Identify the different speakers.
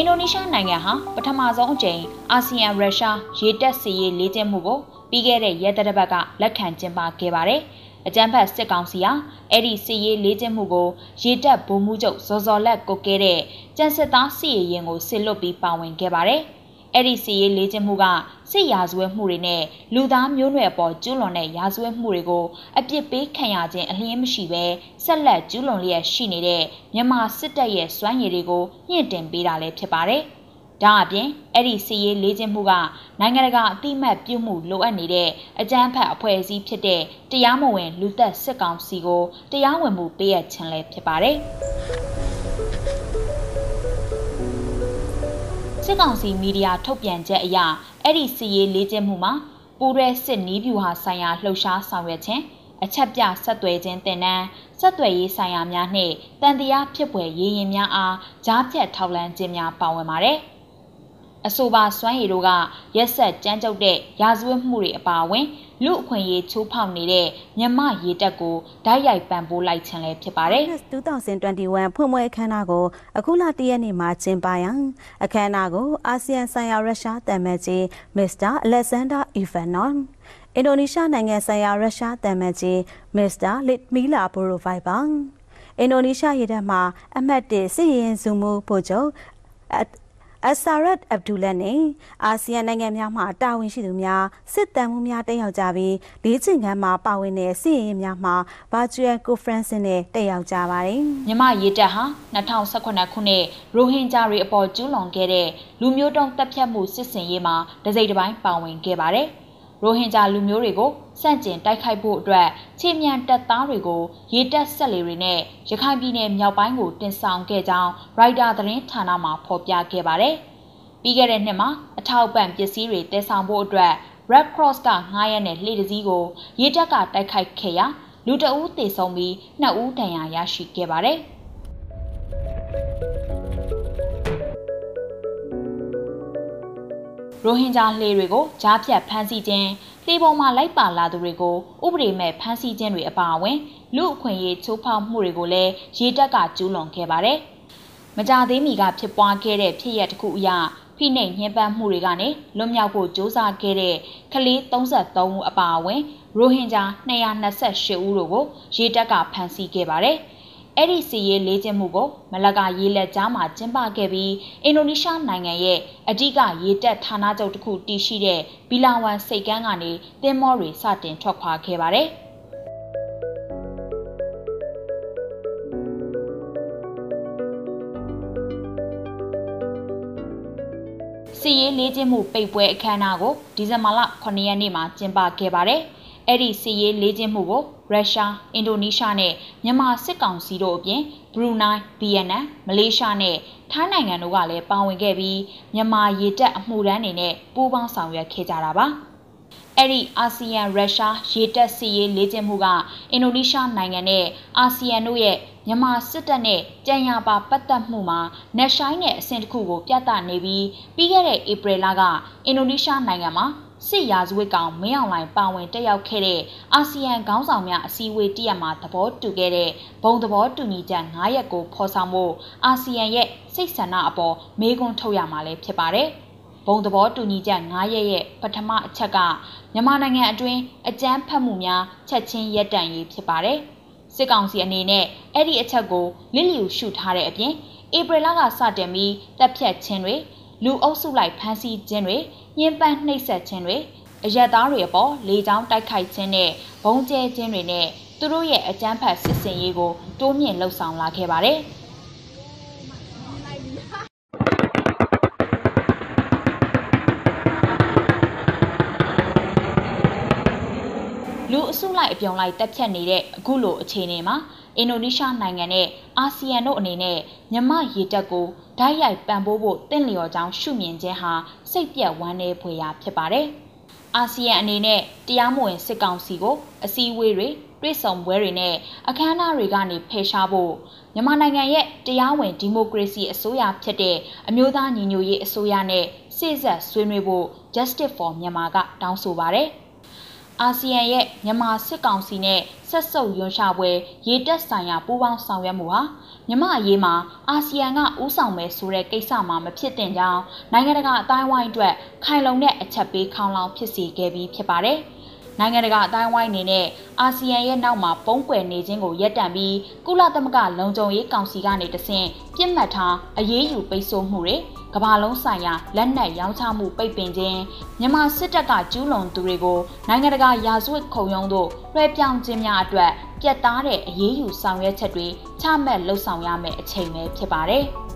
Speaker 1: အင်ဒိုနီးရှားနိုင်ငံဟာပထမဆုံးအကြိမ်အာဆီယံရုရှားရေတပ်စီရေးလေ့ကျင့်မှုကိုပြီးခဲ့တဲ့ရက်သတ္တပတ်ကလက်ခံကျင်းပခဲ့ပါတယ်။အကြမ်းဖက်စစ်ကောင်စီဟာအဲ့ဒီစီရေးလေ့ကျင့်မှုကိုရေတပ်ဗိုလ်မှူးချုပ်ဇော်ဇော်လက်ကိုကဲတဲ့ကျန်းစစ်သားစီရေးရင်ကိုဆစ်လွတ်ပြီးပါဝင်ခဲ့ပါတယ်။ အဲ့ဒီစီရေးလေ့ကျင့်မှုကစစ်ရာဇဝဲမှုတွေနဲ့လူသားမျိုးနွယ်အပေါ်ကျူးလွန်တဲ့ရာဇဝဲမှုတွေကိုအပြစ်ပေးခံရခြင်းအလျင်းမရှိဘဲဆက်လက်ကျူးလွန်လျက်ရှိနေတဲ့မြန်မာစစ်တပ်ရဲ့စွမ်းရည်တွေကိုညှင့်တင်ပေးတာလည်းဖြစ်ပါတယ်။ဒါအပြင်အဲ့ဒီစီရေးလေ့ကျင့်မှုကနိုင်ငံတကာအတိမတ်ပြုမှုလိုအပ်နေတဲ့အကြမ်းဖက်အဖွဲ့အစည်းဖြစ်တဲ့တရားမဝင်လူသက်စစ်ကောင်စီကိုတရားဝင်မှုပေးရခြင်းလည်းဖြစ်ပါတယ်။ စစ်ကောင်စီမီဒီယာထုတ်ပြန်ချက်အရအဲ့ဒီစီရေးလေးကျင်းမှုမှာပူရဲစစ်နီးဗျူဟာဆိုင်ရာလှုပ်ရှားဆောင်ရွက်ခြင်းအချက်ပြဆက်သွယ်ခြင်းတင်နန်းဆက်သွယ်ရေးဆိုင်ရာများနှင့်တန်တရားဖြစ်ပွယ်ရေးရင်များအားကြားဖြတ်ထောက်လန်းခြင်းများပါဝင်ပါတယ်။အဆိုပါစွမ်းရည်တို့ကရက်ဆက်ကြမ်းကြုတ်တဲ့ရာဇဝတ်မှုတွေအပါအဝင် လူအခွင့်အရေးချိုးဖောက်နေတဲ့မြမရေတက်ကိုဓာတ်ရိုက်ပံ့ပိုးလိုက်ခြင်းလည်းဖြစ်ပါတယ်
Speaker 2: 2021ဖွင့်ပွဲအခမ်းအနားကိုအခုလတရက်နေ့မှာကျင်းပရန်အခမ်းအနားကိုအာဆီယံဆိုင်ရာရုရှားတမန်ကြီးမစ္စတာအလက်ဆန်ဒါအီဗန်နော်အင်ဒိုနီးရှားနိုင်ငံဆိုင်ရာရုရှားတမန်ကြီးမစ္စတာလစ်မီလာဘိုရိုဗိုင်ဘာအင်ဒိုနီးရှားရေတပ်မှအမှတ်၁စစ်ရင်စုမှုဖို့ချုပ် အဆာရတ်အဗ်ဒူလက်နဲ့အာဆီယံနိုင်ငံများမှတာဝန်ရှိသူများစစ်တမ်းမှုများတက်ရောက်ကြပြီးလေးချင်ခန်းမှာပါဝင်တဲ့စီရင်များမှ Virtual Conference နဲ့တက်ရောက်ကြပါတယ်။
Speaker 1: မြမရေတပ်ဟာ2018ခုနှစ်ရိုဟင်ဂျာတွေအပေါ်ကျူးလွန်ခဲ့တဲ့လူမျိုးတုံးတပ်ဖြတ်မှုစစ်ဆင်ရေးမှာတစိမ့်တစ်ပိုင်းပါဝင်ခဲ့ပါတယ်။ ရိုဟင်ဂျာလူမျိုးတွေကိုစန့်ကျင်တိုက်ခိုက်ဖို့အတွက်ခြေမြန်တပ်သားတွေကိုရေတပ်ဆက်လေတွေနဲ့ရခိုင်ပြည်နယ်မြောက်ပိုင်းကိုတင်ဆောင်ခဲ့ကြောင်းရိုက်တာသတင်းဌာနမှဖော်ပြခဲ့ပါတယ်။ပြီးခဲ့တဲ့နှစ်မှာအထောက်ပံ့ပစ္စည်းတွေတည်ဆောင်ဖို့အတွက် Red Cross ကငှားရမ်းတဲ့လှေတစည်းကိုရေတပ်ကတိုက်ခိုက်ခဲ့ရာလူတအူးသေဆုံးပြီးနှစ်ဦးဒဏ်ရာရရှိခဲ့ပါတယ်။ ရိုဟင်ဂျာလှေတွေကိုကြားဖြတ်ဖမ်းဆီးခြင်းလှေပေါ်မှာလိုက်ပါလာသူတွေကိုဥပဒေမဲ့ဖမ်းဆီးခြင်းတွေအပါအဝင်လူအခွင့်အရေးချိုးဖောက်မှုတွေကိုလည်းရေတပ်ကကျူးလွန်ခဲ့ပါတယ်။မကြသေးမီကဖြစ်ပွားခဲ့တဲ့ဖြစ်ရပ်တစ်ခုအရဖိနှိပ်ညှဉ်းပန်းမှုတွေကနေလွတ်မြောက်ဖို့ကြိုးစားခဲ့တဲ့ကလေး33ဦးအပါအဝင်ရိုဟင်ဂျာ228ဦးတို့ကိုရေတပ်ကဖမ်းဆီးခဲ့ပါတယ်။ အဲ့ဒီစီရေးလေးကျင်းမှုကိုမလကရေးလက်ကြားမှာကျင်းပခဲ့ပြီးအင်ဒိုနီးရှားနိုင်ငံရဲ့အဓိကရေတပ်ဌာနချုပ်တစ်ခုတည်ရှိတဲ့ဘီလာဝမ်စိတ်ကမ်းကနေတင်မောတွေစတင်ထွက်ခွာခဲ့ပါတယ်။စီရေးလေးကျင်းမှုပိတ်ပွဲအခမ်းအနားကိုဒီဇင်ဘာလ9ရက်နေ့မှာကျင်းပခဲ့ပါတယ်။ အဲ့ဒီစီရေးလေးချင်းမှုကိုရုရှားအင်ဒိုနီးရှားနဲ့မြန်မာစစ်ကောင်စီတို့အပြင်ဘရူနိုင်းဗီယက်နမ်မလေးရှားနဲ့ထိုင်းနိုင်ငံတို့ကလည်းပါဝင်ခဲ့ပြီးမြန်မာရေတပ်အမှုရန်တွေနဲ့ပူးပေါင်းဆောင်ရွက်ခဲ့ကြတာပါအဲ့ဒီအာဆီယံရုရှားရေတပ်စီရေးလေ့ကျင့်မှုကအင်ဒိုနီးရှားနိုင်ငံနဲ့အာဆီယံတို့ရဲ့မြန်မာစစ်တပ်နဲ့ကြံရပါပတ်သက်မှုမှာနက်ရှိုင်းတဲ့အဆင့်တစ်ခုကိုပြသနေပြီးပြီးခဲ့တဲ့ဧပြီလကအင်ဒိုနီးရှားနိုင်ငံမှာ စစ်ရာဇဝတ်ကောင်မင်းအောင်လှိုင်ပါဝင်တက်ရောက်ခဲ့တဲ့အာဆီယံခေါင်းဆောင်များအစည်းအဝေးတရက်မှာသဘောတူခဲ့တဲ့ဘုံသဘောတူညီချက်9ရက်ကိုဖော်ဆောင်ဖို့အာဆီယံရဲ့စိတ်ဆန္ဒအပေါ်မေးခွန်းထုတ်ရမှာလည်းဖြစ်ပါတယ်။ဘုံသဘောတူညီချက်9ရက်ရဲ့ပထမအချက်ကမြန်မာနိုင်ငံအတွင်းအကြမ်းဖက်မှုများချက်ချင်းရပ်တန့်ရေးဖြစ်ပါတယ်။စစ်ကောင်စီအနေနဲ့အဲ့ဒီအချက်ကိုလစ်လျူရှုထားတဲ့အပြင်ဧပြီလကစတင်ပြီးတပ်ဖြတ်ခြင်းတွေ လူအုပ်စုလိုက်ဖမ်းဆီးခြင်းတွေညှဉ်းပန်းနှိပ်စက်ခြင်းတွေအရက်သားတွေအပေါ်လေကြောင်းတိုက်ခိုက်ခြင်းနဲ့ဘုံကျဲခြင်းတွေနဲ့သူတို့ရဲ့အကြမ်းဖက်စစ်ဆင်ရေးကိုတိုးမြင့်လှုပ်ဆောင်လာခဲ့ပါတယ်။လူအစုလိုက်အပြုံလိုက်တက်ဖြတ်နေတဲ့အခုလိုအခြေအနေမှာ အင်ဒိုနီးရှားနိုင်ငံနဲ့အာဆီယံတို့အနေနဲ့မြမရေတပ်ကိုဓာတ်ရိုက်ပံ့ပိုးဖို့တင့်လျော်ကြောင်းရှုမြင်ခြင်းဟာစိတ်ပြက်ဝမ်းနည်းဖွယ်ရာဖြစ်ပါတယ်။အာဆီယံအနေနဲ့တရားမဝင်စစ်ကောင်စီကိုအစည်းအဝေးတွေတွေ့ဆုံပွဲတွေနဲ့အခမ်းအနားတွေကနေဖယ်ရှားဖို့မြန်မာနိုင်ငံရဲ့တရားဝင်ဒီမိုကရေစီအစိုးရဖြစ်တဲ့အမျိုးသားညီညွတ်ရေးအစိုးရနဲ့စိစက်ဆွေးနွေးဖို့ Justice for Myanmar ကတောင်းဆိုပါတယ်။ အာဆီယံရဲ့မြန်မာစစ်ကောင်စီနဲ့ဆက်ဆုပ်ရွံ့ရှာပွဲရေတက်ဆိုင်ရာပူးပေါင်းဆောင်ရွက်မှုဟာမြန်မာအရေးမှာအာဆီယံကဥဆောင်မယ်ဆိုတဲ့ကိစ္စမှာမဖြစ်တင်ကြောင်းနိုင်ငံတကာအတိုင်းဝိုင်းအတွက်ခိုင်လုံတဲ့အချက်ပေးခေါင်းလောင်းဖြစ်စေခဲ့ပြီးဖြစ်ပါတယ်။ နိုင်ငံတကာအတိုင်းဝိုင်းအနေနဲ့အာဆီယံရဲ့နောက်မှာပုံကွယ်နေခြင်းကိုရပ်တန့်ပြီးကုလသမဂ္ဂလုံခြုံရေးကောင်စီကနေတဆင့်ပြစ်မှတ်ထားအရေးယူပိတ်ဆို့မှုတွေကမ္ဘာလုံးဆိုင်ရာလက်နက်ရောင်းချမှုပိတ်ပင်ခြင်းမြန်မာစစ်တပ်ကကျူးလွန်သူတွေကိုနိုင်ငံတကာရာဇဝတ်ခုံရုံးတို့လွှဲပြောင်းခြင်းများအတွက်ပြတ်သားတဲ့အရေးယူဆောင်ရွက်ချက်တွေချမှတ်လှုပ်ဆောင်ရမယ့်အချိန်ပဲဖြစ်ပါတယ်။